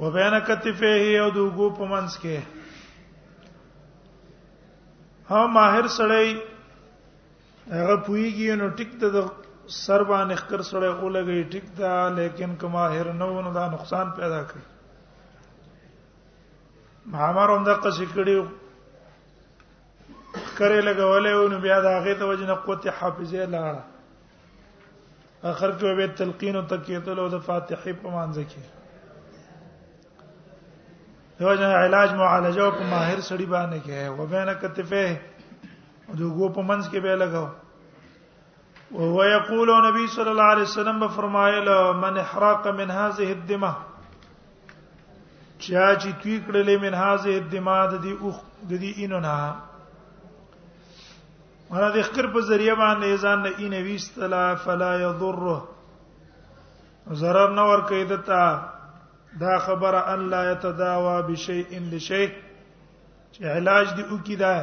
وبین کتفه او دوغو په منځ کې ها ماهر سړی هغه پویږي نو ټیک ته د سر باندې خکر سړی اولګي ټیک ده لیکن کما هر نو نو دا نقصان پیدا کوي معمر هم د قصې کړي کرے لګولې او نو بیا د هغه ته وجنه قوت حافظه لاړه اخر کې به تلقین او تکیتل او د فاتحه په مانځ کې یو جن علاج معالجه او په ماهر سړي باندې کې او بین کتفه د ګو په منځ کې به لګاو او هو یقول نبی صلی الله علیه وسلم فرمایل من احراق من هذه الدمه چا چې توی کړلې من هذه الدمه د دې اوخ د دې اینونه مرا د خکر په ذریعہ باندې ځان نه اینه ویستلا فلا یضره zarar نه ور کوي دتا دا خبره ان لا يتداوى بشيء لشيء چې علاج دی او کی دا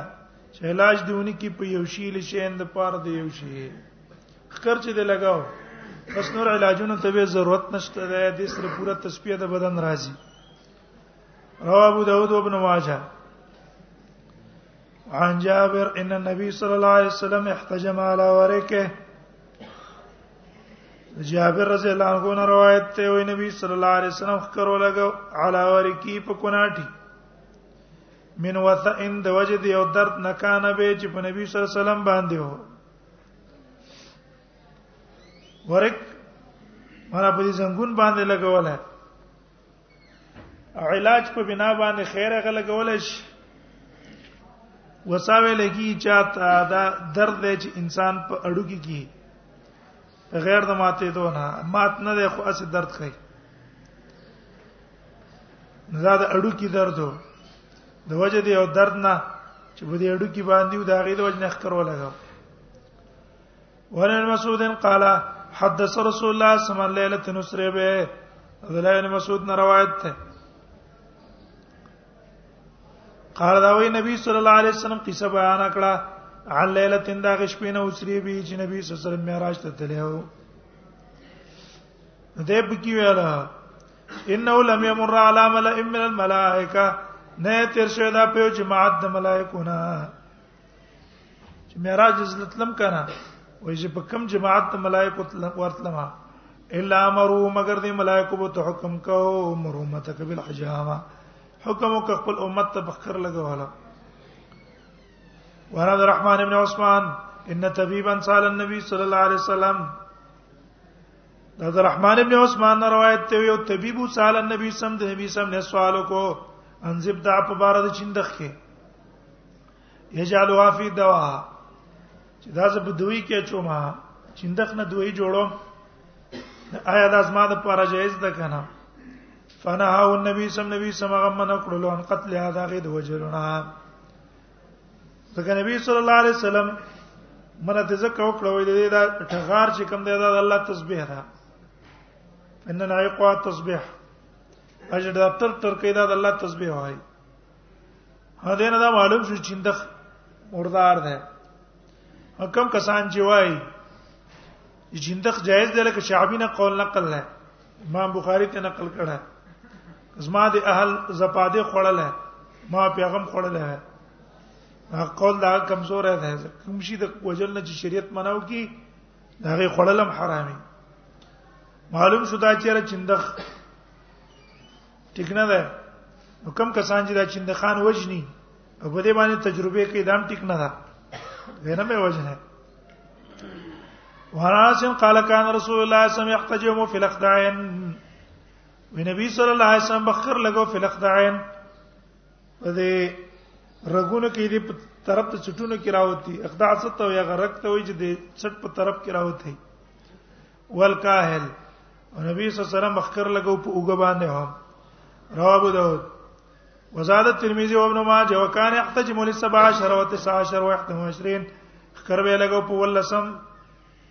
چې علاج دیونی کی په یو شی لشي اند پار دی یو شی خکر چې دی لگاو بس نور علاجونو ته به ضرورت نشته ده د سره پوره تصفیه د بدن راځي رواه ابو داود وابن ماجه عن جابر ان النبي صلى الله عليه وسلم احتجم على ورقه جابر رضی الله عنه نه روایت ته وی نبی صلی الله علیه وسلم خکرو لګو علا ورکی په کوناټي من وثئن د وجد یو درد نکانه به چې په نبی صلی الله علیه وسلم باندې و ورک مرا په دې زنګون باندې لګوله علاج په بنا باندې خیره غلګول شي وساوي لګي چاته دا درد دی چې انسان په اړو کې کی غیر د ماته دو نه مات نه دی خو اسې درد کوي دا د اړو کې درد وو د وجه دی او درد نه چې په دې اډو کې باندې او د هغې د وجه نه ښکرو لګاو ورن مسعود قال حدث رسول الله صلی الله علیه وسلم نصره به عبد الله بن مسعود نے روایت ہے قال دا وی نبی صلی الله علیه وسلم قصه بیان کړه عن ليله دا غشپینه اوسری به چې نبی صلی الله علیه وسلم معراج ته تلو دیب کی ویلا انه لم يمر على ملئ من الملائکه نه تیر شوی دا په جماعت د ملائکونه چې معراج زلتلم کنه وای چې په کم جماعت ته ملائکه ورتلم الا امرو مگر دې ملائکه به ته حکم کو امرو مت کبل حجامه حکم وک خپل امت ته بخر لګواله وانا الرحمن ابن عثمان ان طبيبا سال النبي صلى الله عليه وسلم دا الرحمن ابن عثمان روایت ته یو طبيب سال النبي صلی الله عليه وسلم د نبی صلی الله علیه وسلم نه سوال کو انزب دا په بار د چیندخ کې یجعلوا فی دوا چې دا زه په دوی کې چوم چې اندخ نه دوی جوړوم آیا دا زما د پاره جایز ده کنه فنها النبي صلی الله علیه وسلم غمن کړلو ان قتل هذا غید وجلنا ځکه نبی صلی الله علیه وسلم من ته زکه وکړو وې دا ټغار چې کوم دی دا الله تسبیح ده ان العقوا تسبیح اجر دفتر تر کې دا الله تسبیح وایي هدا نه دا معلوم شو چې د مردار ده حکم کسان چې وای جندخ جائز ده لکه شعبی نه قول نقل نه امام بخاری ته نقل کړه زما د اهل زپاده خړل ما پیغام خړل هغه قول دا کمزور ده کوم شي د وجل نه چې شریعت مناو کی هغه خړلم حرامي معلوم شو دا چې چندخ ټیک نه ده نو کم کسان چې دا چند خان وجني په دې باندې تجربه کې دام ټیک نه ده ونه مې وجنه وراسن قال كان رسول الله صلى الله عليه وسلم يحتجم في الاخدعين ونبي صلى الله عليه وسلم بخر لګو في الاخدعين په دې رګونو کې دې طرف ته چټونو کې راوتی اخداع ست او یا غرق ته وي چې د چټ په طرف کې راوتی والکاهل او نبی صلی الله علیه وسلم مخکر لګو په اوګه باندې هم رواه ابو داود وزاد الترمذی و ابن ماجه وکانه احتجم لل 17 و 19 و 21 خکر به لګو په ولسم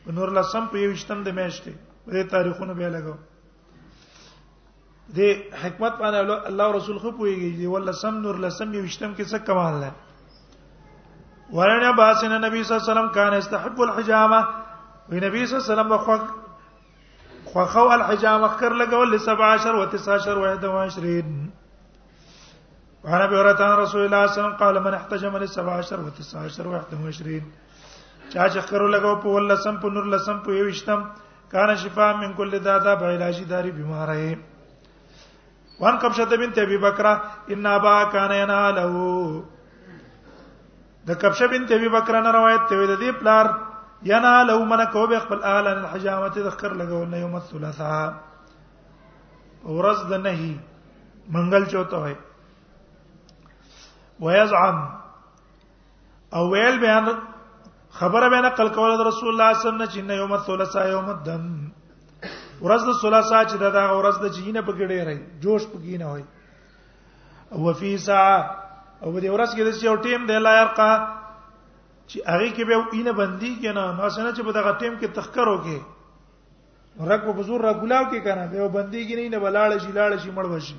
نور لسم په یوشتم د میاشتې په تاریخونو به لګو د حکمت باندې الله رسول خو پويږي دی ول سم نور لسم یوشتم کې څه کمال ده ورنه باسنه نبی صلی الله علیه وسلم کان استحب الحجامه وی نبی صلی الله علیه وسلم خو خو خو الحجامه خر لګول ل 17 و 19 و 21 وعن ابي هريره عن رسول الله صلى الله عليه وسلم قال من احتجم ل 17 و 19 و 21 چا چې خر لګاو په ولسم په نور لسم په یوشتم کان شفاء من کل داء دا به علاج داری بیماری وان قبشه بنت ابي بکر ان ابا کان ینا له د قبشه بنت ابي بکر نه روایت ته د دې پلار ینا له من کو به خپل اهل الحجامه تذکر لګول نه یوم الثلاثاء ورځ د نهي منګل چوته وي ويزعم او ویل بیان خبره بیان نقل کوله د رسول الله صلی الله علیه وسلم چې نه یوم الثلاثاء یوم الدم ورځ د ثلاثاء چې دا ورځ د چینه پکې ډېرې جوش پکې نه وای او فی ساعه او دې ورځ کې د یو ټیم د لا یرقا چې هغه کې به اینه بندي کې نه نو څنګه چې په دغه ټیم کې تخکر وکي رک په بزور را ګلاو کې کنه به بندي کې نه نه بلاړ شي لاړ شي مړ وشي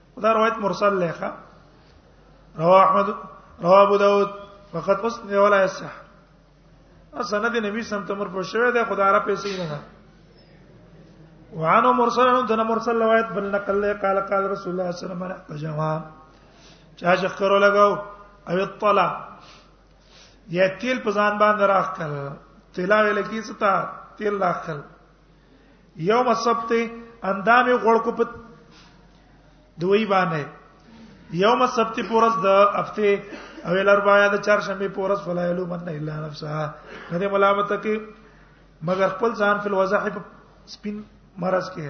دا روایت مرسل لخوا رواه احمد رواه ابو داود فقط اوس دی ولا یصح سند نبی سم تمر په شوه ده خدای را پیسې نه ده وعن مرسل انه دنا مرسل روایت بل نقل له قال قال رسول الله صلی الله علیه وسلم جماع چا شکر لگاو او اطلع یا تیل په ځان باندې راخ کړ تیلا ویل کیسه تا تیل راخ کړ یوم السبت اندام غړ کو په دوی باندې یوم السبت پورز د هفته او الاربعاء د چهارشنبه پورز فلا یلو من الا نفسها نه د ملامت کې مگر خپل ځان فل وضاحب سپین مرز کې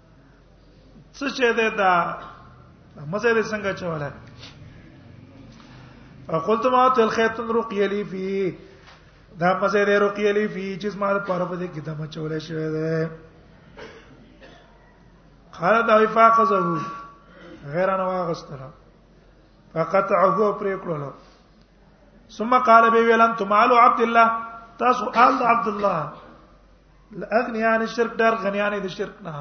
څه چې ده دا مزه دې څنګه چواله قلت ما تل خیت رقیه لی فی دا مزه دې رقیه لی فی چې ما پر په دې کې دمه چولې شوی ده قال دا وفاق زهو غیر انا واغستره فقطعه پر کړلو ثم قال بي ولم تمال عبد الله تاسو آل عبد الله اغنیان شرک ډار غنیان د شرک نه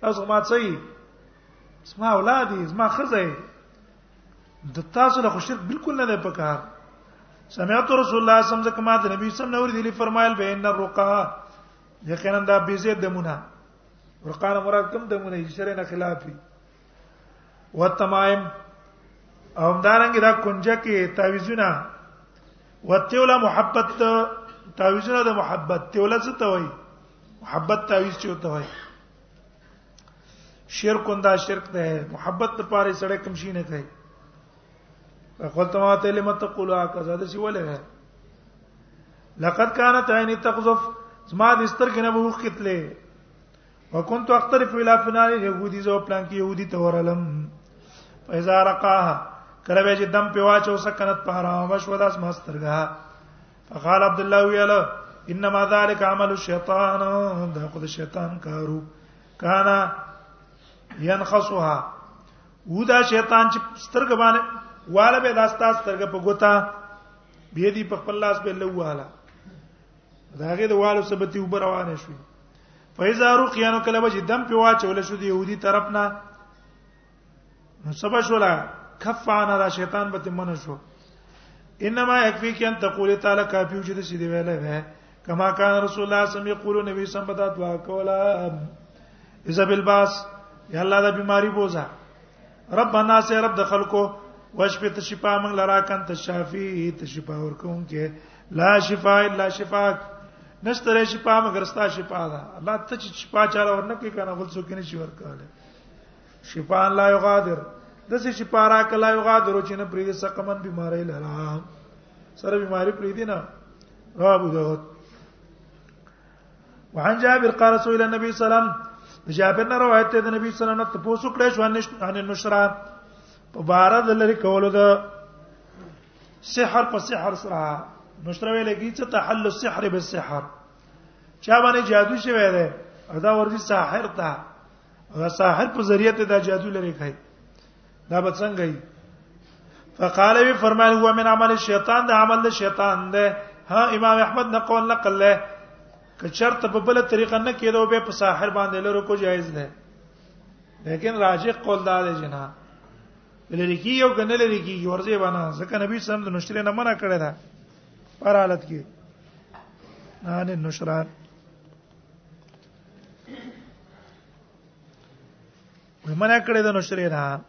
تاسو ما څه زما اولادې زما خزه د تاسو له شرک بالکل نه ده پکار سمعت رسول الله صلی الله علیه وسلم کما د نبی صلی الله علیه وسلم فرمایل به ان الرقا یقینا دا بیزه دمونه ورقان مراد کوم دمونه شرع نه خلاف وتمائم او دارنګ دا کنجه کې تعویذونه وتیولا محبت تعویذونه د محبت تیولا څه ته وای محبت تعویذ چې ته وای شرک اندا شرک ده محبت ته پاره سړی کم شي نه کوي فقلتمات لم تقولوا كذا د سی ولې نه لقد كانت عيني تقذف زما د سترګې نه بوخ کتلې وكنت اقترف الى فلان اليهودي زو پلان کې يهودي ته ورلم فاذا رقاها کله به چې دم په واچو سکنت په حرام وشو داس مسترګه فقال عبد الله ویلا انما ذلك عمل الشيطان دا خود شیطان کارو کانا ينخصها ودا شیطان چې سترګ باندې واله به داستا سترګ په ګوتا به دې په خپل لاس به لواله داغه د والو سبتی وبروانه شوې فایزا رقیانو کله به دم په واچول شو دی يهودي طرف نه نو سبا شولا کف عن را شیطان به تمنه شو انما یکفی کین تقول تعالی کافی وجود سي دی ویله ده کما کان رسول الله صلی الله علیه وسلم یقول نبی صلی الله علیه وسلم دعا کولا اذا بالباس یا الله دا بیماری بوزا ربنا سي رب د خلکو وشفه ته شفا موږ لرا کن ته شافي ته شفا ورکون کې لا شفا الا شفا نشتره شفا مگر ستا شفا ده الله ته چې شفا چاره ورنه کې کنه بل څوک نه شي ورکاله شفا لا یغادر د څه شفا را کلا یغادر چې نه پریږي سقمن بیماری لرا سره بیماری پریږي نه رابو دغه وعن جابر قال رسول الله النبي صلى الله عليه وسلم جابر نه روایت ده نبی صلی الله علیه وسلم ته پوسو کړی شو ان نشرا په بار د لری کولو ده سحر په سحر سره نشرا ویل کی چې تحل السحر بالسحر چا باندې جادو شوی ده ادا ورته ساحر ته هغه ساحر په ذریعہ ته دا جادو لري کوي دا به څنګه وي فقال وی فرمایل هو من عمل الشیطان دا عمل د شیطان ده ها امام احمد نقول نقل له که شرط په بل طریقه نه کېدو به په ساحر باندې لرو کو جایز ده لیکن راجح قول دا دی جنا لری کی یو کنه لری کی ورځي باندې ځکه نبی صلی الله علیه وسلم د نشری نه منع کړی دا پر حالت کې نه نه نشرات وې منع کړې د نشرې نه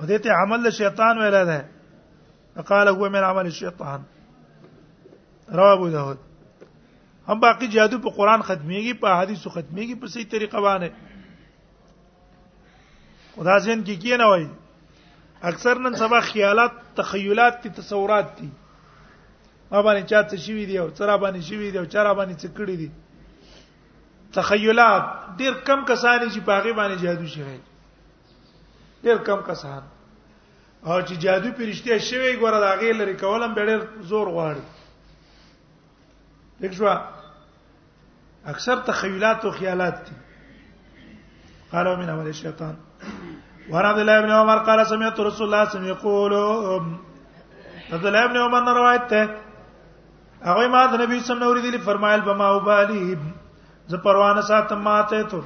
او دې ته عمل شیطان ویل ده قال هو من عمل الشیطان رواه ابو داود هم باقی جادو په قران ختميږي په حدیثو ختميږي په صحیح طریقه باندې خدا ځین کې کی نه وای اکثر نن سبا خیالات تخیلات تی تصورات تی ما باندې چا څه شوی دی او چرا باندې شوی دی او چرا باندې څه کړی دی تخیلات ډیر کم کسان چې پاغي باندې جادو شوی ډیر کم کسان او چې جادو پرشتیا شوی ګوره دا غیر لري کولم ډیر زور غواړي دښوا اکثر تخیلات او خیالات دي قالوا من عمل الشیطان وعن عبد الله بن عمر قال سمعت رسول الله صلى الله عليه وسلم يقول عبد الله بن عمر روایت ته هغه ما د نبی صلی الله علیه وسلم فرمایل بما وبالی ز پروانه ساتم ماته ته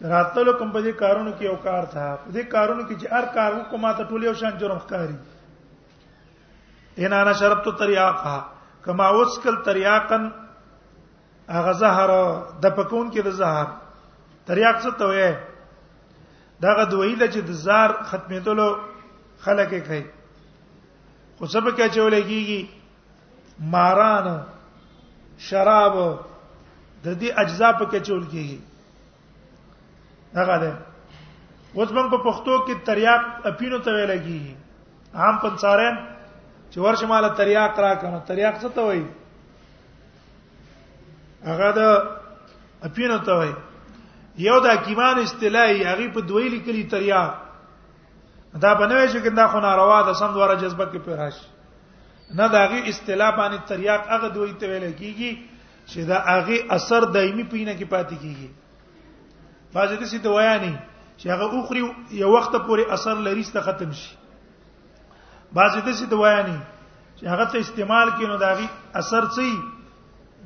راتلو کوم په دې کارونو کې یو کار تھا په دې کارونو کې چې هر کار کوم ماته ټول یو شان جرم ښکاری ان انا شربت تریاقا کما وسکل تریاقن هغه زهر د پکون کې د زهر تریاق څه ته وې دغه دوی د چې د زهر ختمېدلو خلک کوي خو څه به کې چولې کیږي ماران شراب د دې اجزا په کې چول کیږي هغه ده اوس موږ په پښتو کې تریاق اپینو ته ویل کیږي عام پنځاره چې ورشه مال تریاق را کنه تریاق څه ته وایي هغه د اپینو ته وایي یو د حکیمان اصطلاحي هغه په دوی لیکلي تریاق دا بنوي چې کنده خو ناروا ده سم دواره جذبه کې پیراش نه داغي اصطلاح باندې تریاق هغه دوی ته ویل کیږي چې دا هغه اثر دایمي پینه کې پاتې کیږي باځه د سي دوايا نه چې هغه اوخري یو وخت پورې اثر لري ست ختم شي باځه د سي دوايا نه چې هغه ته استعمال کینو دا غي اثر چي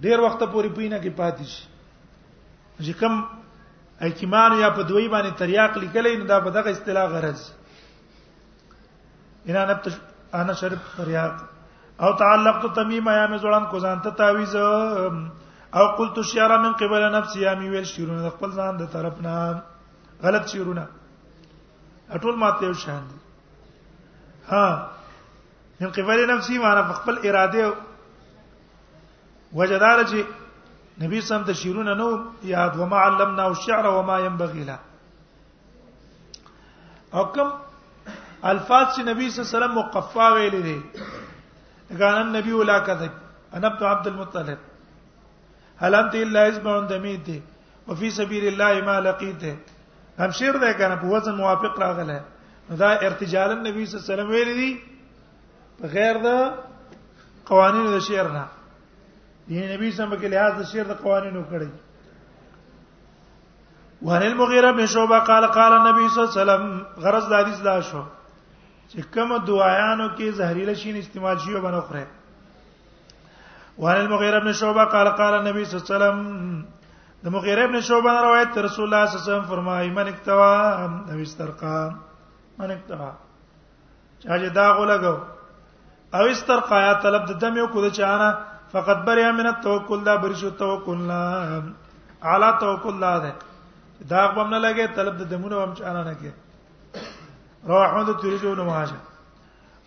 ډیر وخت پورې پینه کې پاتې شي چې کم حکیمان یا په دوی باندې تریاق لیکلې نو دا په دغه اصطلاح غرض ان انا تش... انا شرب فریاد او تعلقت تمیم ایا مې ځوړان کو ځان ته تعویز او قلت شعر من قبل نفسي یا مې ویل شعرونه د خپل ځان د طرف نه غلط شعرونه اټول ماته یو شان دي ها من قبل نفسي معنا خپل اراده وجدار چې نبی سم ته شعرونه نو یاد وما علمنا الشعر وما ينبغي له او کوم الفاظ چې نبی صلی الله علیه وسلم مقفا ویل دي کان النبي ولا كذب انا ابن عبد المطلب هل انت الا اسم عند ميت وفي سبيل الله ما لقيت همشير ده کنه په وزن موافق راغله دا ارتجال النبي صلی الله علیه وسلم ویل دي غیر دا قوانین د شعر نه یې نبی سم کې لحاظ د شعر د قوانینو کړی وعن المغيرة بن شعبة قال قال النبي صلى الله عليه وسلم غرض د حدیث دا شو چې کوم دعایانو کې زهريله شین استعمال شي او بنه خره وعن المغيرة بن شعبة قال قال النبي صلى الله عليه وسلم د مغيرة بن شعبة روایت رسول الله صلی الله علیه وسلم فرمایي من اکتوا نو استرقا من اکتوا چې دا غولګو او استرقایا طلب د دم یو کو د چانا فقط بریا من التوکل دا برشو توکل نه اعلی توکل نه ده دا غوم نه لګي طلب د دمونو هم چانا نه کې رواه احمد ترمذی او ماجه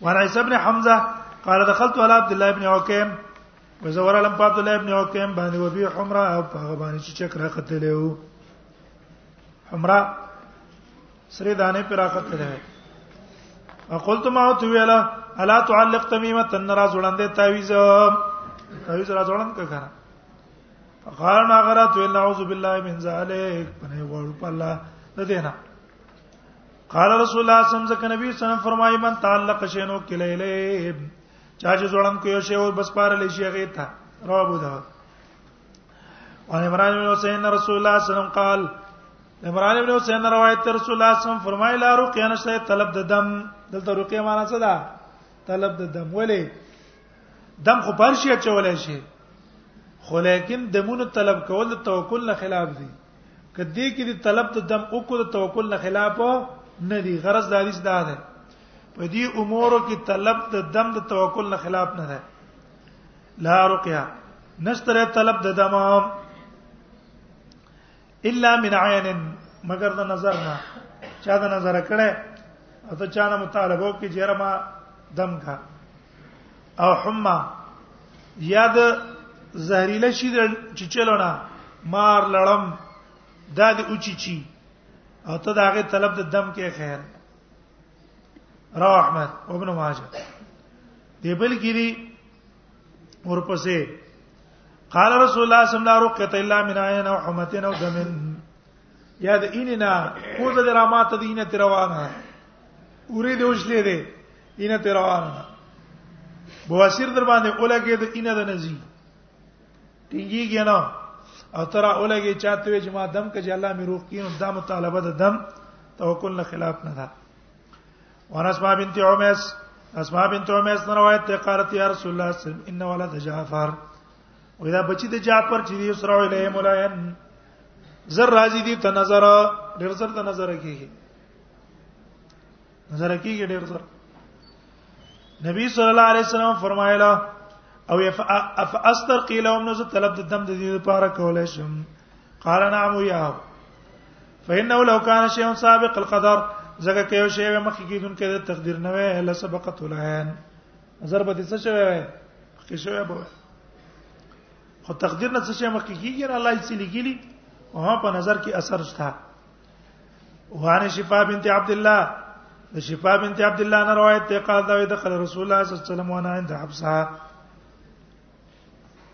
وعن عيسى بن حمزه قال دخلت على عبد الله بن عكيم وزور علم عبد الله بن عكيم باندې وبي حمراء او هغه باندې چې چکر قتلو حمراء سری دانه پر راخته ده قلت ما تو ویلا الا تعلق تمیمه تن را زړندې تعویز تعویز را زړند کا کنه فقال ما غرات الا اعوذ بالله من ذلك پنه وړو په الله د دینه قال رسول الله صلی الله علیه وسلم نبی صلی الله علیه وسلم فرمایي من تعلق شینو کلیله چا چې زړند کو یو شی او بس پار لې شي غیتا رواه ابو داود وعن عمران بن حسين رسول الله صلى الله عليه وسلم قال عمران بن حسين روایت رسول الله صلی الله علیه وسلم فرمایي لا رقیه نشته طلب د دم دلته رقیه معنی څه ده طلب د دم ولې دم خو پرشي چولای شي خو لیکن دمونو طلب کول د توکل نه خلاف دي کدی کې د طلب د دم او کو د توکل نه خلاف نه دي غرض د حدیث دا ده په دې امورو کې طلب د دم د توکل نه خلاف نه ده لا رقيه نشتره طلب د دمام الا من عین مگر د نظر نه چا د نظر کړه او ته چا نه مطالبه وکړي چې رما دم کا او حما یاد زهريله شي د چچلونه مار لړم دا د اوچی چی او ته داغه طلب د دم کې خیر رواه احمد وابن ماجه دی بل کیری ورپسې قال رسول الله صلی الله علیه وسلم الا من عین او حمتن او دمن یا د ایننا کوزه د رامات د اینه تروانه اورې د وشلې ده اینه تروانه بواسیر در باندې اولګه د اینه د نزی ټینګیږي نه او تر اولګي چاته وي چې ما دم کې الله مې روح کینو دا مطالبه ده دم توکل نه خلاف نه ده ورس ما بنت عمس اسماء بنت عمس نه روایت ته قالت یا رسول الله صلی الله علیه وسلم ان ولد جعفر ودا بچی د جعفر چې دی سره ویلې مولاین زر راضی دی ته نظر ډیر زر ته نظر کیږي نظر کیږي ډیر زر نبی صلی الله علیه وسلم فرمایله او اف استر قیل هم نو طلب د دم د دې لپاره کولای شم قال نعم یا فانه لو كان شيء سابق القدر زګه کې یو شی مخکې کیدون کې د تقدیر نه وې الا سبقت العين نظر به څه شوی وې کې شوی به خو تقدیر نه څه شی مخکې کیږي الله یې لګیلی او په نظر کې اثر شته وانه شفا بنت عبد الله د شفا بنت عبد الله نه روایت ته قال دا د خل رسول الله صلی الله علیه وسلم وانا عند حفصه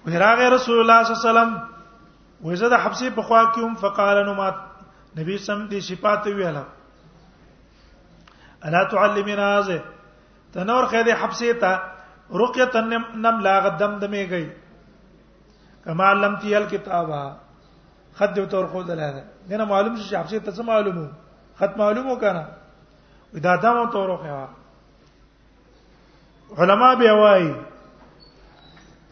وهراغ رسول الله صلی الله علیه وسلم وزه د حفصه په خوا کې هم فقال نو ما نبی سم دې شفا ته ویاله الا تعلمنا هذا تنور خیره حفصه ته رقیه تنم نم لا غدم دمه گئی کما علمتی الکتابه خط دی تور خو دلای ده دنه معلوم شي حفصه ته څه معلومو خط معلومو کنه دا دمو تور خو علما به وایي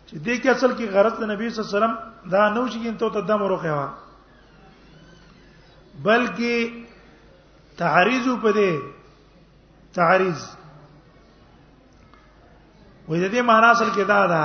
چې دې کې اصل کې غرض د نبی صلی الله علیه وسلم دا نو چې ته ته دم وروخه وا بلکې تعریض په دې تعریض وې دې معنا اصل کې دا ده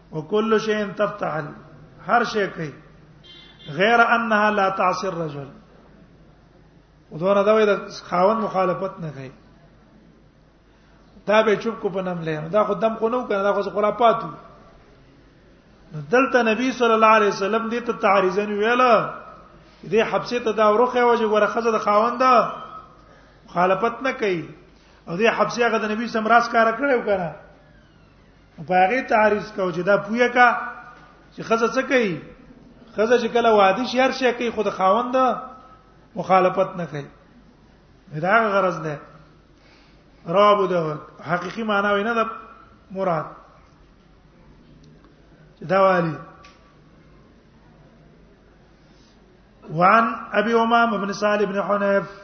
وکل شی تفتعل هر شی کوي غیر انها لا تعصي الرجل ودونه دا وای د خاون مخالفت نه کوي دا به چوب کو په نام لې دا خو دم کو نو کنه دا خو خرافات دلته نبی صلی الله علیه وسلم دې ته تعریزن ویلا دې حبسه ته دا ورخه وجه ورخه د خاون دا مخالفت نه کوي او دې حبسه هغه د نبی سم راس کار کړو کنه په هغه تعریض کو چې دا پویا کا چې خزه څه کوي خزه چې کله وادي شهر شي کوي خود خاوند مخالفت نه کوي دا غرض ده رابو ده حقيقي معنی وینه ده مراد دا والی وعن ابي امام بن سالم بن حنيف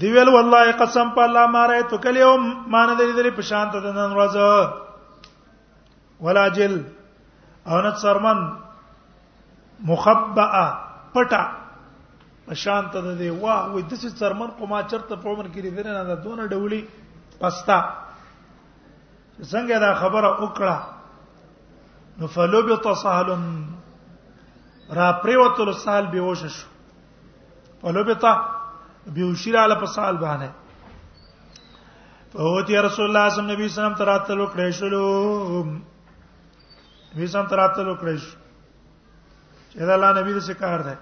دی ویل والله قسم په الله ما رايت کلیوم ما نه دې دې په شان ته نن ورځ ولا جل او نه سرمن مخبأه پټه په شان ته دې واه وې د څه سرمن کو ما چرته په عمر کې دې نه دا دونه ډولي پستا څنګه دا خبره وکړه نو فلوبت سهلن را پریوتل سال به وشش ولبتا بیوشیر علی پسال باندې فوت یا رسول الله صلی الله علیه وسلم تراتلو کړې شلو وسم تراتلو کړې شو چې دا الله نبی د څه کار دی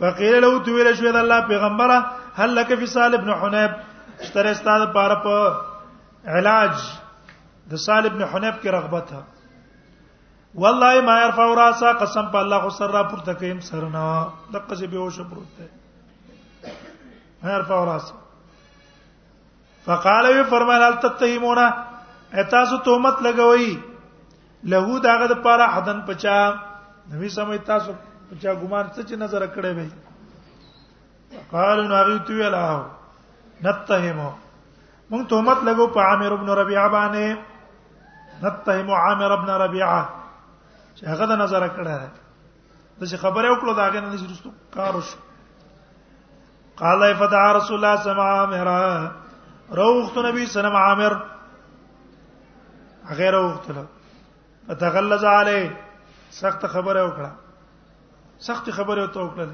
فقیل له تو ویل شو دا الله پیغمبره هل لك فی صالح ابن حنیب اشتر استاد پاره په علاج د صالح ابن حنیب کې رغبت ده والله ما يرفع راسا قسم په الله خو سر را پورته کيم سر نه دغه څه به وشه پروت دی ما يرفع راسا فقال وی فرمایل هل تتهمونا اتاسو تهمت لګوي له داغه د پاره حدن پچا نبی سمې تاسو پچا ګمان څه چې نظر کړې وي قالو ناغي تو ویل او نتهمو مونږ تهمت لګو په عامر ابن ربيعه باندې نتهمو عامر ابن ربيعه چې هغه د نظر کړه د څه خبره وکړه دا غنه نشي رسو کار وشو قال فدع رسول الله صلى الله عليه وسلم روخت نبی صلی الله علیه عامر غیر وختله فتغلظ علی سخت خبره وکړه سخت خبره ته وکړه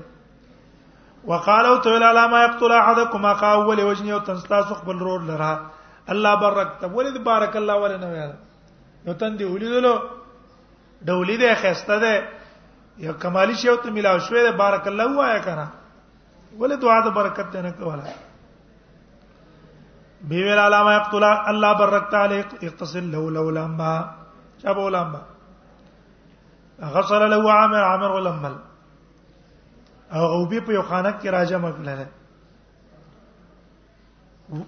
وقالو تو لا لا ما يقتل احدكم اخا اول وجني او تنستا سخ بل رور لرا الله برک ته ولید بارک الله ول نه ویل یو تن دی ولیدلو ډولې ده خسته ده یو کمالی شی او ته ملاو شوې ده بارک الله وایا کنه ولې دعا د برکت نه کوله بی ویل علامه یقتل الله برکت علی اقتصل لو لو لمبا چا بولامبا غسل له عامر عامر ولمل او او به په یو خانه کې راځم کړل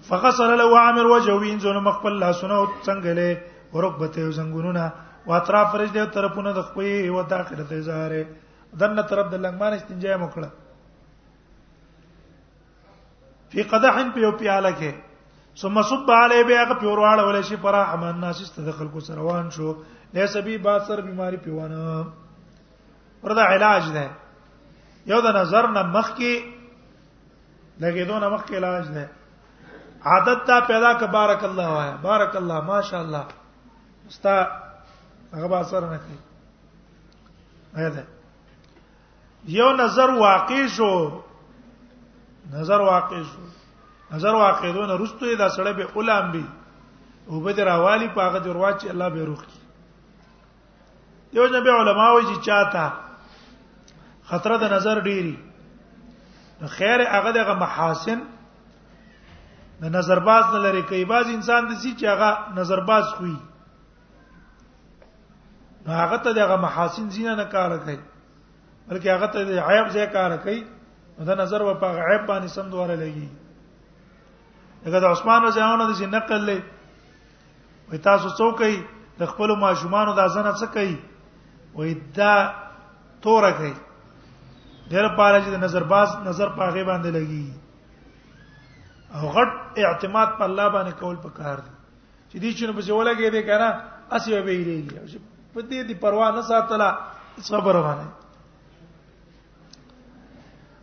فغسل له عامر وجوین زونه مخبل لاسونه او څنګه له ورکبته او زنګونونه واطراف فرج دی طرفونه د خپې او داخله ته زاره دنه طرف د لنګمان استنجا مکړه فی قدح په یو پیاله کې ثم صب علی بیا په ورواړه ولې شي پر احمان ناس است د خلکو سره روان شو لیسه بی با سر بیماری پیوانه وردا علاج ده یو د نظر نه مخ کې لګیدو نه مخ کې علاج ده عادت تا پیدا ک بارک الله وایا بارک الله ماشاء الله استا هغه با سر نه کوي هدا یو نظر واقع شو نظر واقع شو نظر واقع دونه رستو دا سړی به اولام بي او به دراوالي پاغه درواچ الله به روخ کی دیو جن به علما وایي چې چاته خطر د نظر ډیری خیر هغه دغه محاسن د نظر باز نه لري کوي باز انسان د سي چې هغه نظر باز خوي هغه ته دغه محاسن زینه نه کار کوي بلکې هغه ته د عیب ځای کار کوي دا نظر په هغه عیب باندې سم دواره لګي هغه د عثمان رضی الله عنه د نقل لې وي تاسو څوک یې د خپل ماشومانو د ځنه څه کوي وې دا تور کوي ډېر پاره چې د نظر باز نظر په هغه باندې لګي او غټ اعتماد په الله باندې کول پکار دي چې دې چونه په څه ولګې دې کنه اسی به بیریږي او چې په دې دې پروا نه ساتله صبر باندې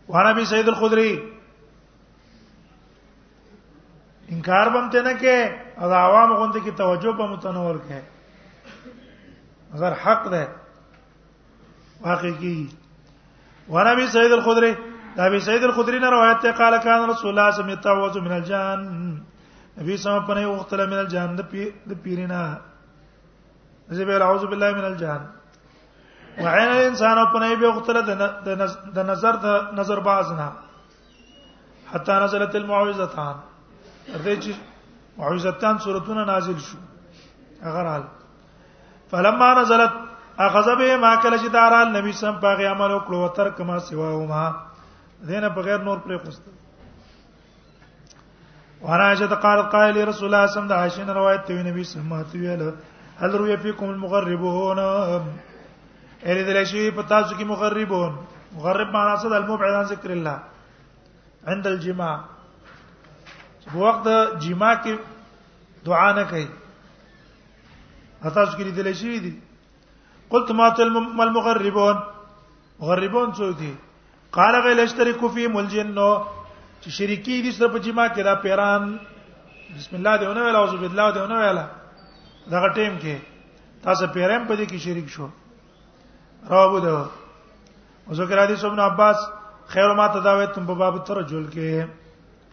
وانا بي سيد الخدري انکار بم ته نه کې او عوام غونډه کې توجه په متنور کې اگر حق ده واقع کی ورابي سید الخدری دا ابي سعيد الخدري نه روایت ته قال كان رسول الله صلى الله عليه وسلم يتعوذ من الجان نبی صلی الله علیه وسلم په من الجان د پی د پیرینا زه به اعوذ بالله من الجان وعين الانسان په نه به وختل د نظر د نظر باز نه حتا نزلت المعوذتان دې چې معوذتان سورتونه نازل شو اگر حال فلما نزلت اخذ به ما کله چې دارال نبی سم په غي عمل وکړو تر کما سوا ما دینه په غیر نور پرې خوست ورایشه ته قال قائل رسول الله صلی الله علیه وسلم روایت دی نبی صلی الله علیه وسلم هل روی فیکم المغربون الی دلشی په تاسو کې مغربون مغرب معنا څه د المبعد عن ذکر الله عند الجماع وقت جماع کې دعا نه کوي تاسو کې لیدل شي دي قلت ما تل المغربون مغربون څوک دي قال غل اشترك في ملجن چې شریکی دي سره په جما کې را پیران بسم الله دی ونه ویل اعوذ بالله دی ونه ویل دغه ټیم کې تاسو پیرم په دې کې شریک شو راو ده وذکر حدیث ابن عباس خیر ما تداویتم په باب ترجل کې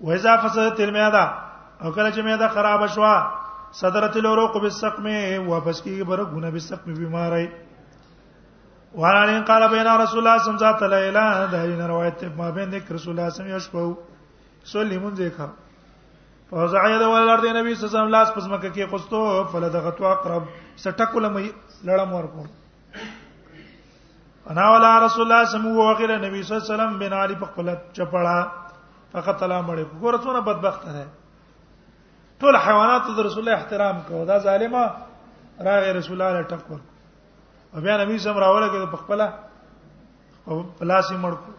و اذا فسدت المعده او کله چې معده خراب شوه صدرت العروق بالسقم واپس کیږي برګونه بالسقم بیماری وعن قال بين رسول الله صلى الله عليه وسلم ليله دا یې روایت ما بین ذکر رسول الله صلی الله علیه وسلم صلی مون ذکر فوزع يد ولر دی نبی صلی الله علیه وسلم لاس پس مکه کې قستو فلدغت اقرب سټکل مې لړم ورکو انا ولا رسول الله سمو وغیره نبی صلی الله علیه وسلم بن علی په خپل چپړه فقط لا مړ ګوره څونه بدبخت ده ټول حیوانات د رسول الله احترام کوو دا ظالما راغ رسول الله ټک ور او بیا نبی سم راوړل کې په خپل او پلاسي مړ کو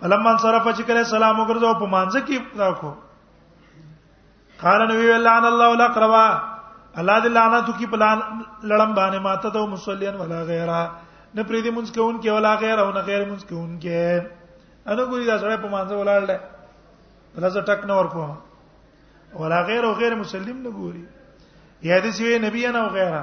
فلما انصرف چې کله سلام وګرځاو په مانځ کې راکو قال نبی لعن الله الاقربا الله دې لعنت کی په لړم باندې ماته ته مصلیان ولا غیره نه پرې دې مونږ کوون کې ولا غیره او نه غیر مونږ کوون کې انا ګوري دا سره په مانځه ولاړ دی لزه ټک نه ورکو ولا غیر او غیر مسلم نه ګوري یا دې سوي نبی انا او غیره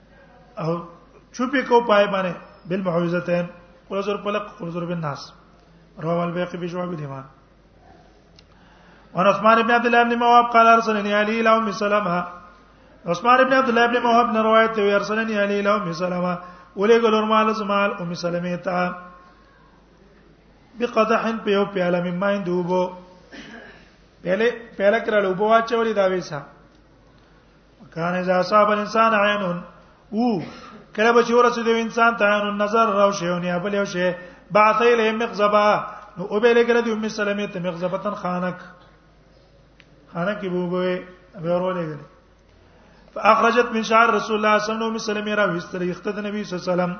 او چوپې کو پای باندې بل معوذتين قل زر فلق قل زر بالناس رواه البيقي في شعب الايمان وعن عثمان بن عبد الله بن مواب قال ارسلني علي الى ام سلمة عثمان بن عبد الله بن مواب نے روایت ہے ارسلني علي الى ام سلمة ولې ګلور مال زمال ام سلمة تا بقدح په یو پیاله مې ماین دوبو پیاله پیاله کړه لوبو واچولې دا ویسا کان اذا اصاب الانسان عین او کله به چې ورسې د انسان ته عین النظر راو شي او نه بل یو شي بعث الیه مغزبا نو او به لګره د ام سلمې ته مغزبتن خانک خانک بو بو به ورولېګل فاخرجت من شعر رسول الله صلی الله علیه وسلم را وستر یخت د نبی صلی الله علیه وسلم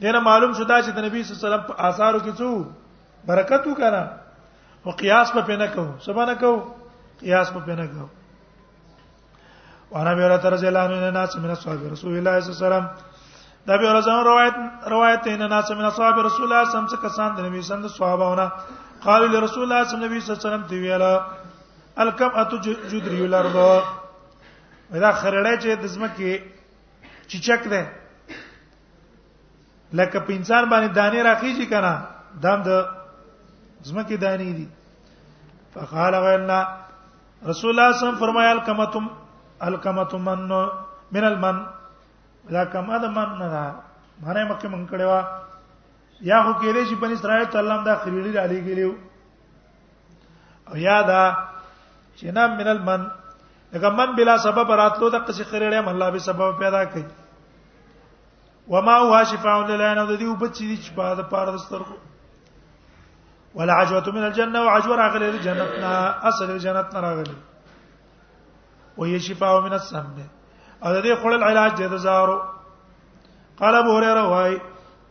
دینه معلوم شو دا چې د نبی صلی الله علیه وسلم په آثارو کې څو برکت وکړه او قیاس په پنه کو سبا نه کو قیاس په پنه کو وانا به رات رضی الله عنه ناس من اصحاب رسول الله صلی الله علیه وسلم دا به رضان روایت روایت ته نه ناس من اصحاب رسول الله صلی الله علیه وسلم څخه کسان د نبی صلی الله علیه وسلم صحابهونه قال لرسول الله صلی الله علیه وسلم دی ویلا الکم اتجدری الارض دا خرړې چې د زمکه چې چک ده لکه په انسان باندې دانه راخیږي کنه دام د زمکه دانی دي فقال وینا رسول الله صلی الله فرمایا الکمتم الکمتم من من المن دا کما د من نه دا معنی مکه من کړي وا یا هو کې دې چې بنی اسرائیل ته الله دا خریړي را لګیلو او یادا چې نام من المن لکه من بلا سبب راتلو د قصې خریړې من لا به سبب پیدا کړي وما هو شفاء للعين او د دې وبچ دي چې په د پاره د سترګو ولا عجوه من الجنه وعجوه راغله د جنتنا اصل جنتنا راغله وهي شفاء من السم او د دې خړل علاج د زارو قال ابو هريره وايي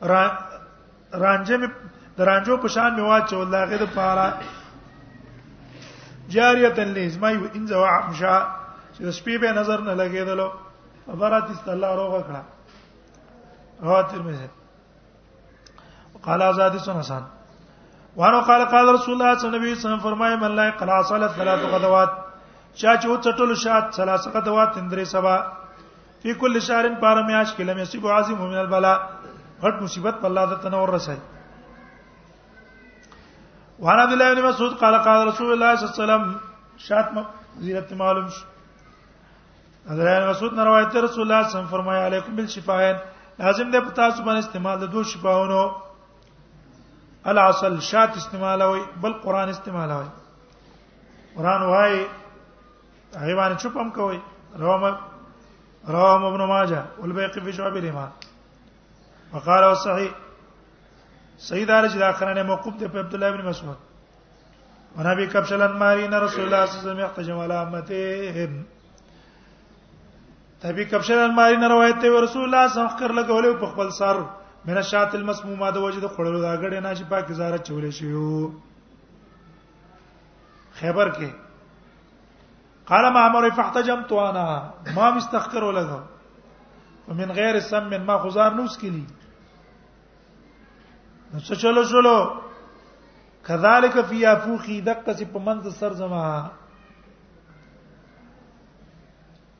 را رانجه می درانجو په شان می واچو الله غې د پاره جاریه لازمه یو ان زوا عمشا چې سپی به نظر نه لګیدلو برات است الله روغه کړه رواه ترمذی قال ازاد سن حسن وانه قال قال رسول الله صلی الله علیه وسلم فرمایي من لا قلا صلاه ثلاث غدوات چا چې وڅټل شات ثلاثه غدوات اندرې سبا فی کل شهر پار میاش کې لمه سی عظیم من البلاء هټ مصیبت په الله د تنور رسای وعن عبد الله بن مسعود قال قال رسول الله صلی الله علیه وسلم شات زیرت معلوم شو عبد الله بن مسعود روایت رسول الله صلی الله علیه وسلم فرمایا علیکم بالشفاعین لازم ده پتا سو باندې استعمال د دوه شفاونو الاصل شات استعمالوي بل قران استعمالوي قران وای هغه باندې چوپ هم کوي روام روام ابن ماجه والبيقي في شعب الايمان وقال الصحيح سيد علی جدا خرانه موقوف دی په عبد الله ابن مسعود ونبي كبشلن مارين رسول الله صلى الله عليه وسلم يحتجم على امته تبي کبشن ماری نه روایت دی رسول الله صلی الله علیه وسلم لګولې په خپل سر من الشات المسمومه د وجد خړلو دا غړې نه چې پاک زاره چولې شي خیبر کې قال ما امر فاحتجمت انا ما مستخکر ولګم ومن غیر سم من ما خزار نوس کلی نو څه چلو چلو کذالک فی افوخی دقه په منځ سر زما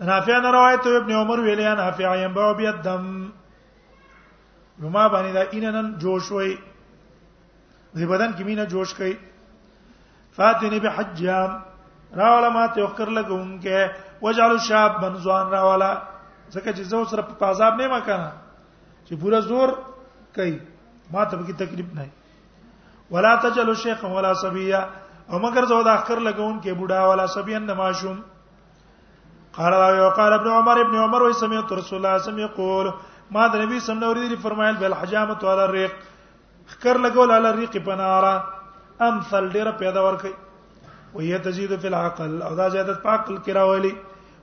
نافع نه روایت ابن عمر ویلی ان نافع ينبع بيد دم لما باندې دا اینن جوش وای دې بدن کې مینه جوش کوي فاتنی به حجام راولا ما ته وکر لګون کې وجعل شاب بن ځوان راولا ځکه چې زو سره په عذاب نه ما کنه چې پورا زور کوي ما ته به تکلیف نه ولا تجلو شیخ ولا صبیه او مگر زو دا اخر لګون کې بوډا ولا صبیه نه ماشوم قال راوي وقال ابن عمر ابن عمر وي سمعت رسول الله سم يقول ما د نبی سم نور دي فرمایل بل حجامه على الريق خکر لګول على الريق پنارا امثل ډیر پیدا ور کوي وهي تزيد في العقل او دا زیادت په عقل کې راولي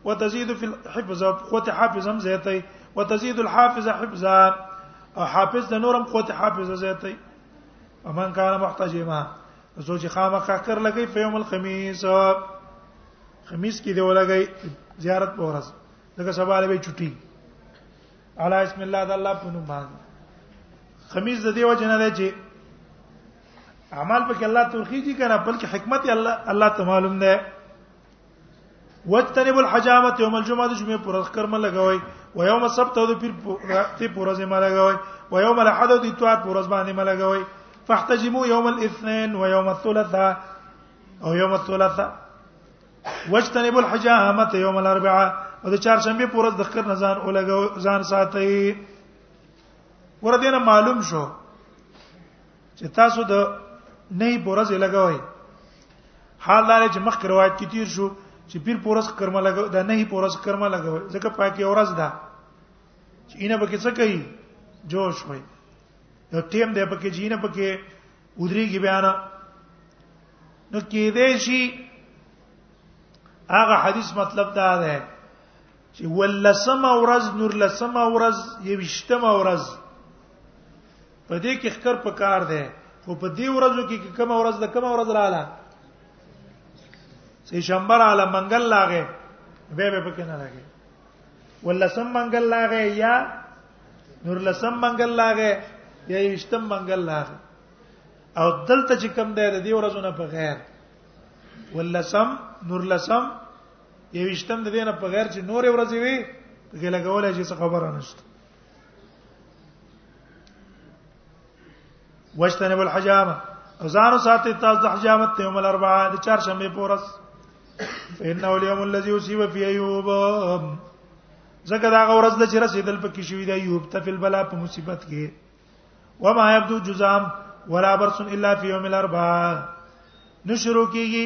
وتزيد في الحفظ او قوت حافظ هم زیاتي وتزيد الحافظ حفظا او حافظ د نورم قوت حافظ زیاتي ومن كان محتجما سوچ خامخ کر لګي په يوم الخميس خمیس کې دی ولګي زیارت په ورځ دغه سبا لري چټي علی اسم الله د الله په نوم باندې خمیس د دې وجه نه دی چې اعمال په کې الله توخی دي کنه بلکې حکمت الله الله ته معلوم ده وجتنب الحجامه يوم الجمعه د جمعې پر ورځ کرم لګوي و يوم السبت د پیر ته پر ورځ ما لګوي و يوم الاحد د اتوار پر ورځ باندې ما لګوي فاحتجموا يوم الاثنين ويوم الثلاثاء او یوم الثلاثاء واجتنبوا الحجامه یوم الاربعاء او د چهارشنبه پورز د خر نزان اولګو ځان ساتي ور دینه معلوم شو چې تاسو د نه پورز لګوي حال دار چې مخک روایت کې تیر شو چې پیر پورس کرما لګو دا نه پورس کرما لګو ځکه پاکي اورز ده چې اینه پکې څه کوي جوش وي یو ټیم دی پکې جینه پکې ودریږي بیا نه نو کې دې شي هغه حدیث مطلب دا ده چې ولسم اورز نور لسم اورز یوشتم اورز په دې کې خکر په کار ده خو په دې ورځو کې کوم ورځ ده کوم ورځ رااله سې شنبه رااله منګل لاغه به به پکې نه لګي ولسم منګل لاغه یا نور لسم منګل لاغه یا یشتم منګل لاغه او دلته چې کم دی د دې ورځونه په غیر ولسم نور لسم یوشتم د دې نه په غیر چې نور ورځې وي کې لګولای چې څه خبره نشته وجتنب الحجامه ازار ساتي تاسو د حجامت ته یوم الاربعاء د چهار شنبه پورس فإنه اليوم الذي يصيب فيه أيوب زګه دا غورز د چر سیدل پکې شوې دی یوب ته فل بلا په مصیبت کې و ما يبدو جزام ولا برس الا في يوم الاربعاء نشرو کیږي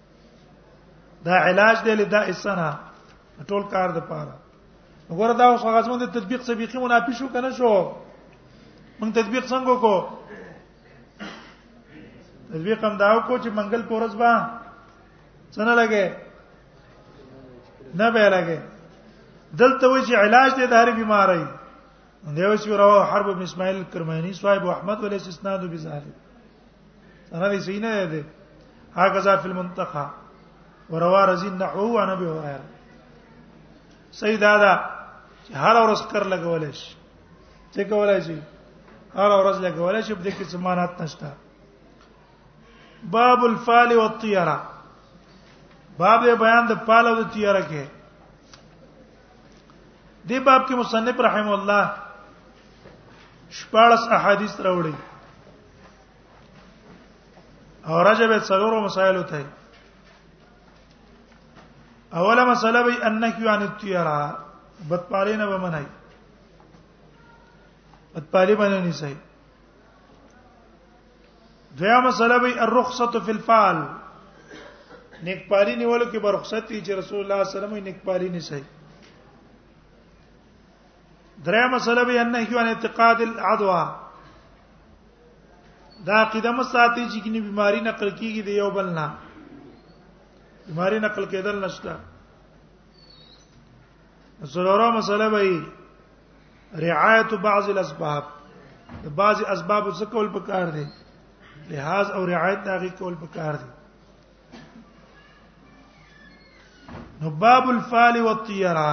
دا علاج دی له داء السنه ټول کار د پاره وګوره دا اوس هغه څنګه د تطبیق سبيخي منافي شو کنه شو موږ تطبیق څنګه کو تطبیق هم دا کو چې منګل پورس با څنګه لګي نه به لګي دلته وی چې علاج دی د هر بیماری دیو چې رواه حرب بن اسماعیل کرمانی صاحب احمد ولې استثناء د بزاله انا دې سینه ده هغه فی المنتقى وروا رزین نحو عن ابي هريره صحیح دا ده چې هر ورځ کر لګول شي څه کولای شي هر ورځ لګول شي په دې کې سمانات نشته باب الفال والطيره باب بیان د پالو د طیاره کې دی باب کې مصنف رحم الله شپارس احادیث راوړي او رجب څلورو مسائل ته اوله مسله به انک یو ان تیرا بدپالینه به منای بدپالی باندې نه صحیح دویا مسله به الرخصه فی الفعل نیکپالی نیولو کې برخصت دي چې رسول الله صلی الله علیه وسلم نیکپالی نه سي دریا مسله به انه یو ان اعتقاد العدوى دا عقیده مساتې چې کني بیماری نقل کیږي دی یو بل نه بیماری نقل کېدل نشته زلورا مسله به رعایت بعض الاسباب د بعض اسباب څخه کول پکار دي لحاظ او رعایت داږي کول پکار دي نو باب الفال والطيرا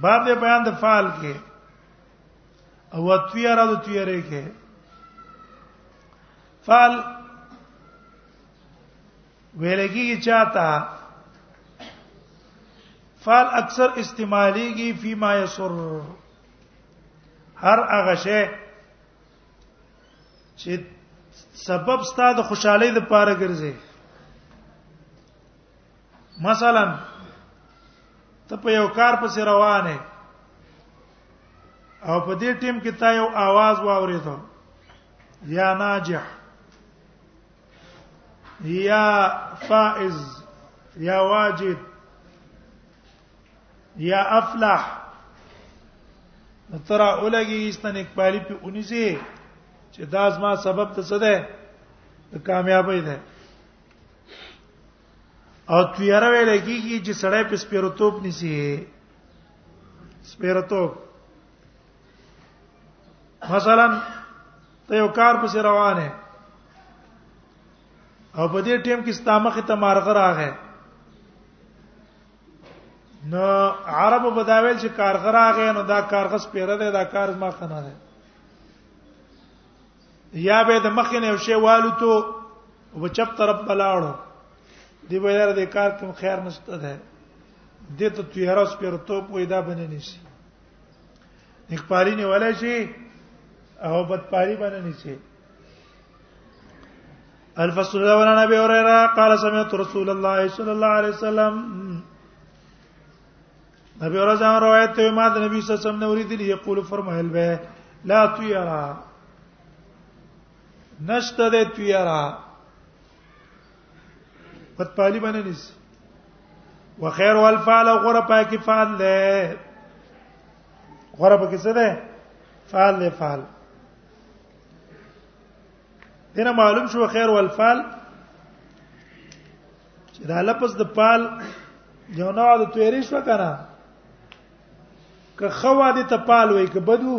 باب دې بیان د فال کې او طيرا د طيره کې فال ویلګي چاته فال اکثر استعماليږي فيما يسر هر هغه شی چې سبب ستاسو خوشحالي د پاره ګرځي مثلا ته په یو کار پسې روانه او په دې ټیم کې تا یو आवाज واورېدو یا ناجح یا فائز یا واجد یا افلح ترا اولګي استن اقبالی په اونیزه چې دا زما سبب ته څه ده د کامیابی ده او تیاره ویل کیږي چې سړی په سپیرتوب نسی سپیرتوب مثلا ته یو کار پس روانه او په دې ټیم کې ستامخه ته مارغه راغې نو عربو بداویل چې کارغه راغې نو دا کارغه سپیره ده دا کار ما خنه ده یا به د مخ نه شی والو ته و چپ طرف بلاړو دی به یاره د کار کوم خیر نشته ده دې ته تیار اوس پر تو پیدا بنې نشي نکپاری نه ولا شي او بدپاری باندې نه شي الفصل الاول عن ابي هريره قال سمعت رسول الله صلى الله عليه وسلم نبی اور ځان روایت ته ما د نبی صلی الله علیه وسلم نوري دي یقول فرمایل به لا تیرا نشته د تیرا په پالي باندې نس وخير والفعل غره پاکي فعل ده غره پکې څه ده فعل ده فعل دنه معلوم شو خير والفعل چې دا لفظ د پال یو نوع د تویری شو کنه که خوا دې ته پال وای که بدو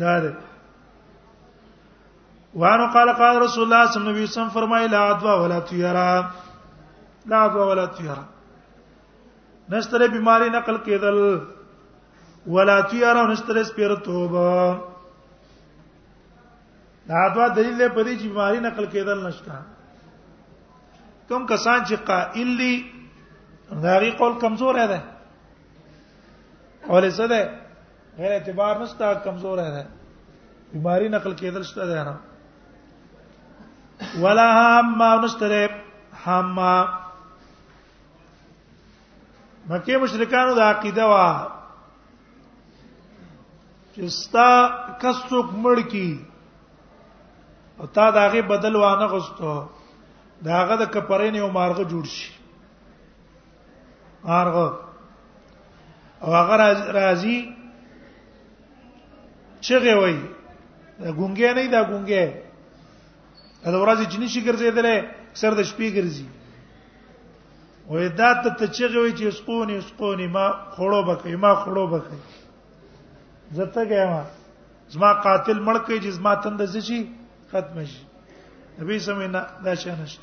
دار وانه قال قال رسول الله صلی الله علیه وسلم فرمایله ادوا ولا تیرا لا ادوا ولا تیرا نشتره بیماری نقل کېدل ولا تیرا نشتره سپیر توبه دا ادوا دلیل دی په دې چې بیماری نقل کېدل نشته کم کسان چې قائل دي دا غي قول کمزور دی اول څه ده غیر اعتبار نشته کمزور ده بیماری نقل کېدل شته ده نه ولا هم نشته هم مکه مشرکانو د عقیده وا چې ستا کس څوک مړ کی او تا دا غي بدل وانه غوستو داغه د کپرین یو مارغه جوړ شي مارغه او هغه راځي چغه وای دا ګونګې نه دا ګونګې دا ورځ جنې شي ګرځېدلې سر د شپې ګرځي وې دا ته ته چغه وای چې اسقونی اسقونی ما خړو بکې ما خړو بکې زته ګم زما قاتل مړ کې چې زما تند زشي ختم شي نبی سمې نه دا شنشت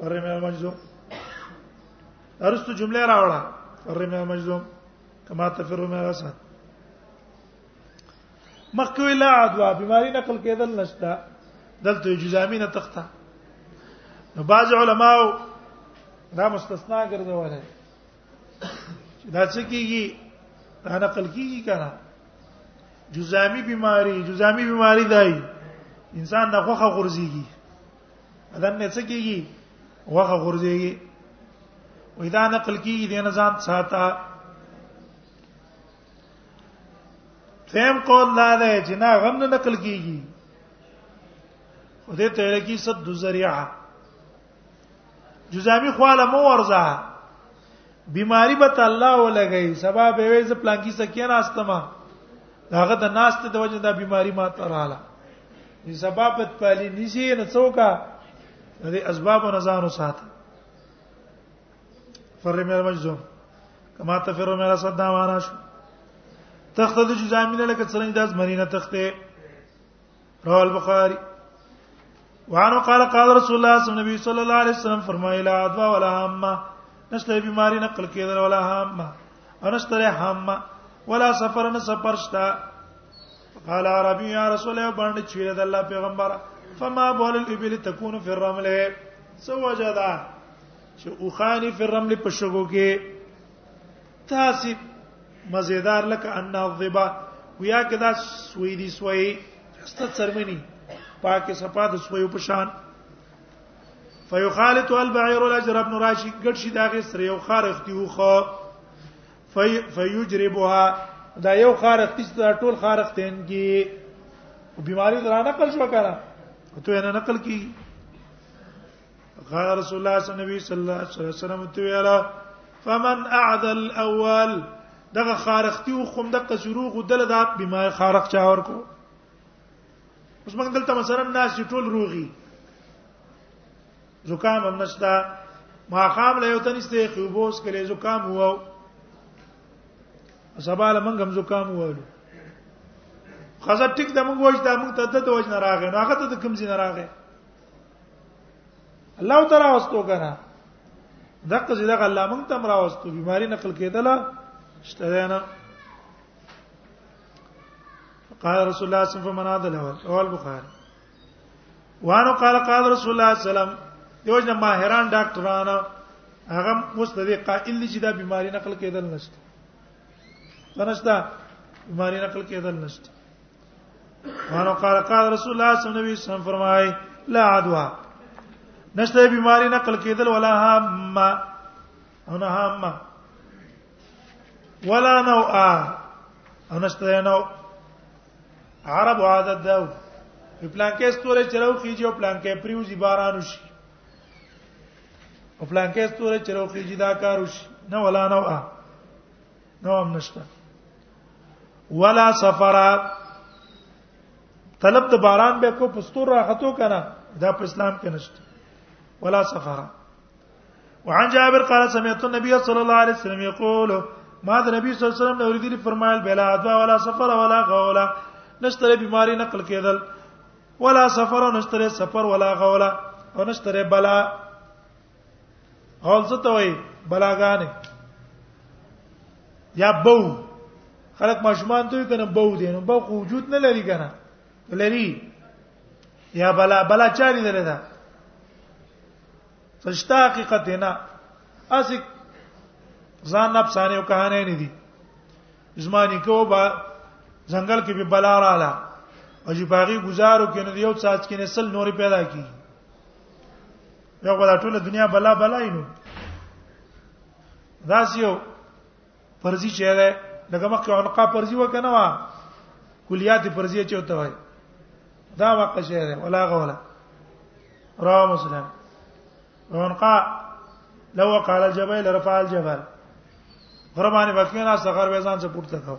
الرمي المجزوم ارستو جمله راوړه الرمي المجزوم کما تفر من الاسد مخکې ویلا عدوا بیماری نقل کېدل نشته دلته جزامی نه تخته نو بعض علماو دا مستثنا ګرځول چې دا څه کیږي دا نقل کیږي کنه جزامی بیماری جزامی بیماری دای انسان د خوخه غورځيږي بدن نه څه کیږي وغه غورځيږي وې دا نقل کیږي د نظام ساته فهم قول لا ده چې نه غم نه نقل کیږي خدای ته لکی صد ذریعہ جزامی خواله مو ورزه بیماری به الله ولګي سبب به وې ز پلان کې سکیه راستما هغه د ناس ته د وجه د بیماری ما تراله دې سبب په پالي نشي نه څوکا دې اسباب او نزان وساته فر مې مجزوم کما تفر مې را صدا وانا شو تخته د جزامینه لکه څنګه د ازمنینه تخته رواه البخاری وانه قال قال رسول الله صلی الله علیه وسلم الله علیه وسلم فرمایله ادوا ولا همه نشته بیماری نقل کېدل ولا همه انشتره همه ولا سفر نه سفر شتا قال عربي يا رسول الله باندې چیرې د الله پیغمبر فما بول الابل تكون في الرمل سوجدا چې اوخانی في الرمل په شګو کې تاسو مزیدار لکه ان الضبا ویا کدا سوی دی سوی است څرمنی پاکه صفه د سوی په شان فیخالط البعیر الاجر ابن راشی ګډ شي داغه سره یو خار اختی وخه في فیجربها دا یو خار اختی دا ټول خار اختین کی بیماری درانه کړ شو کنه ته نه نقل کی قال رسول الله صلی الله علیه وسلم صلی الله علیه وسلم ته ویلا فمن اعد الاول دغه خارختی او خوم د قصرو غدل د بما خارخ چا ورکو اوس موږ دلته مثلا ناس ټول روغي زکام هم نشتا ما خام له یو تنسته خوبوس کله زکام وو سبا له موږ هم زکام وو خزه ټیک د موږ وځ د موږ ته د وځ نه راغې نو هغه ته د کوم ځای نه راغې الله تعالی واستو کنه دغه چې دغه الله مونږ تم راوستو بیماری نقل کېدله شته نه قال رسول الله صلى الله عليه وسلم فمن هذا الاول رواه البخاري وانه قال قال رسول الله صلى الله عليه وسلم دیوژن ماهران ډاکټران هغه مستدی قائل دي چې دا بیماری نقل کېدل نشته ترشته بیماری نقل کېدل نشته وانه قال قال رسول الله صلی الله علیه وسلم فرمای لا عدوا نشته بیماری نقل کېدل ولا هم او نه هم ولا نو ا او نشته نو عرب عادت دا په پلان کې ستوره چرو خيږي او پلان کې پریوزي باران وشي او پلان کې ستوره چرو خيږي دا کار وشي نه ولا نو ا نو هم نشته ولا سفر طلب د باران به کو پستور راحتو کنه دا په اسلام کې نشته ولا سفر وعن جابر قال سمعت النبي صلى الله عليه وسلم يقول ما د نبی صلی الله علیه وسلم نو ورګری فرمایل بلا ادوا ولا سفر ولا غولا نشتره بیماری نقل کېدل ولا سفر نشتره سفر ولا غولا او نشتره بلا غول څه ته وایي بلاګانې یا بو خلک ماشومان ته کنه بو دي نو بو وجود نه لري کنه لري یا بلا بلا چاري لري دا فشتا حقیقت نه اسی ځان نفسانه او کہانه نه دي زمانی کو با ځنګل کې به بلا رااله او چې باغی گزارو کې نو یو څاڅ کې نسل نور پیدا کی یو بل ټول دنیا بلا بلا اینو دا سیو پرځي چې ده لکه مخکې عنقا پرځي وکنه وا کلیات پرځي چې وته وای دا واقع شی ده ولا غولا را مسلم عنقا لو قال الجبل رفع الجبل غربانه وکینا صغر وزن څخه پورته کاو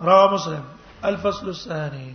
رواه مسلم الفصل الثاني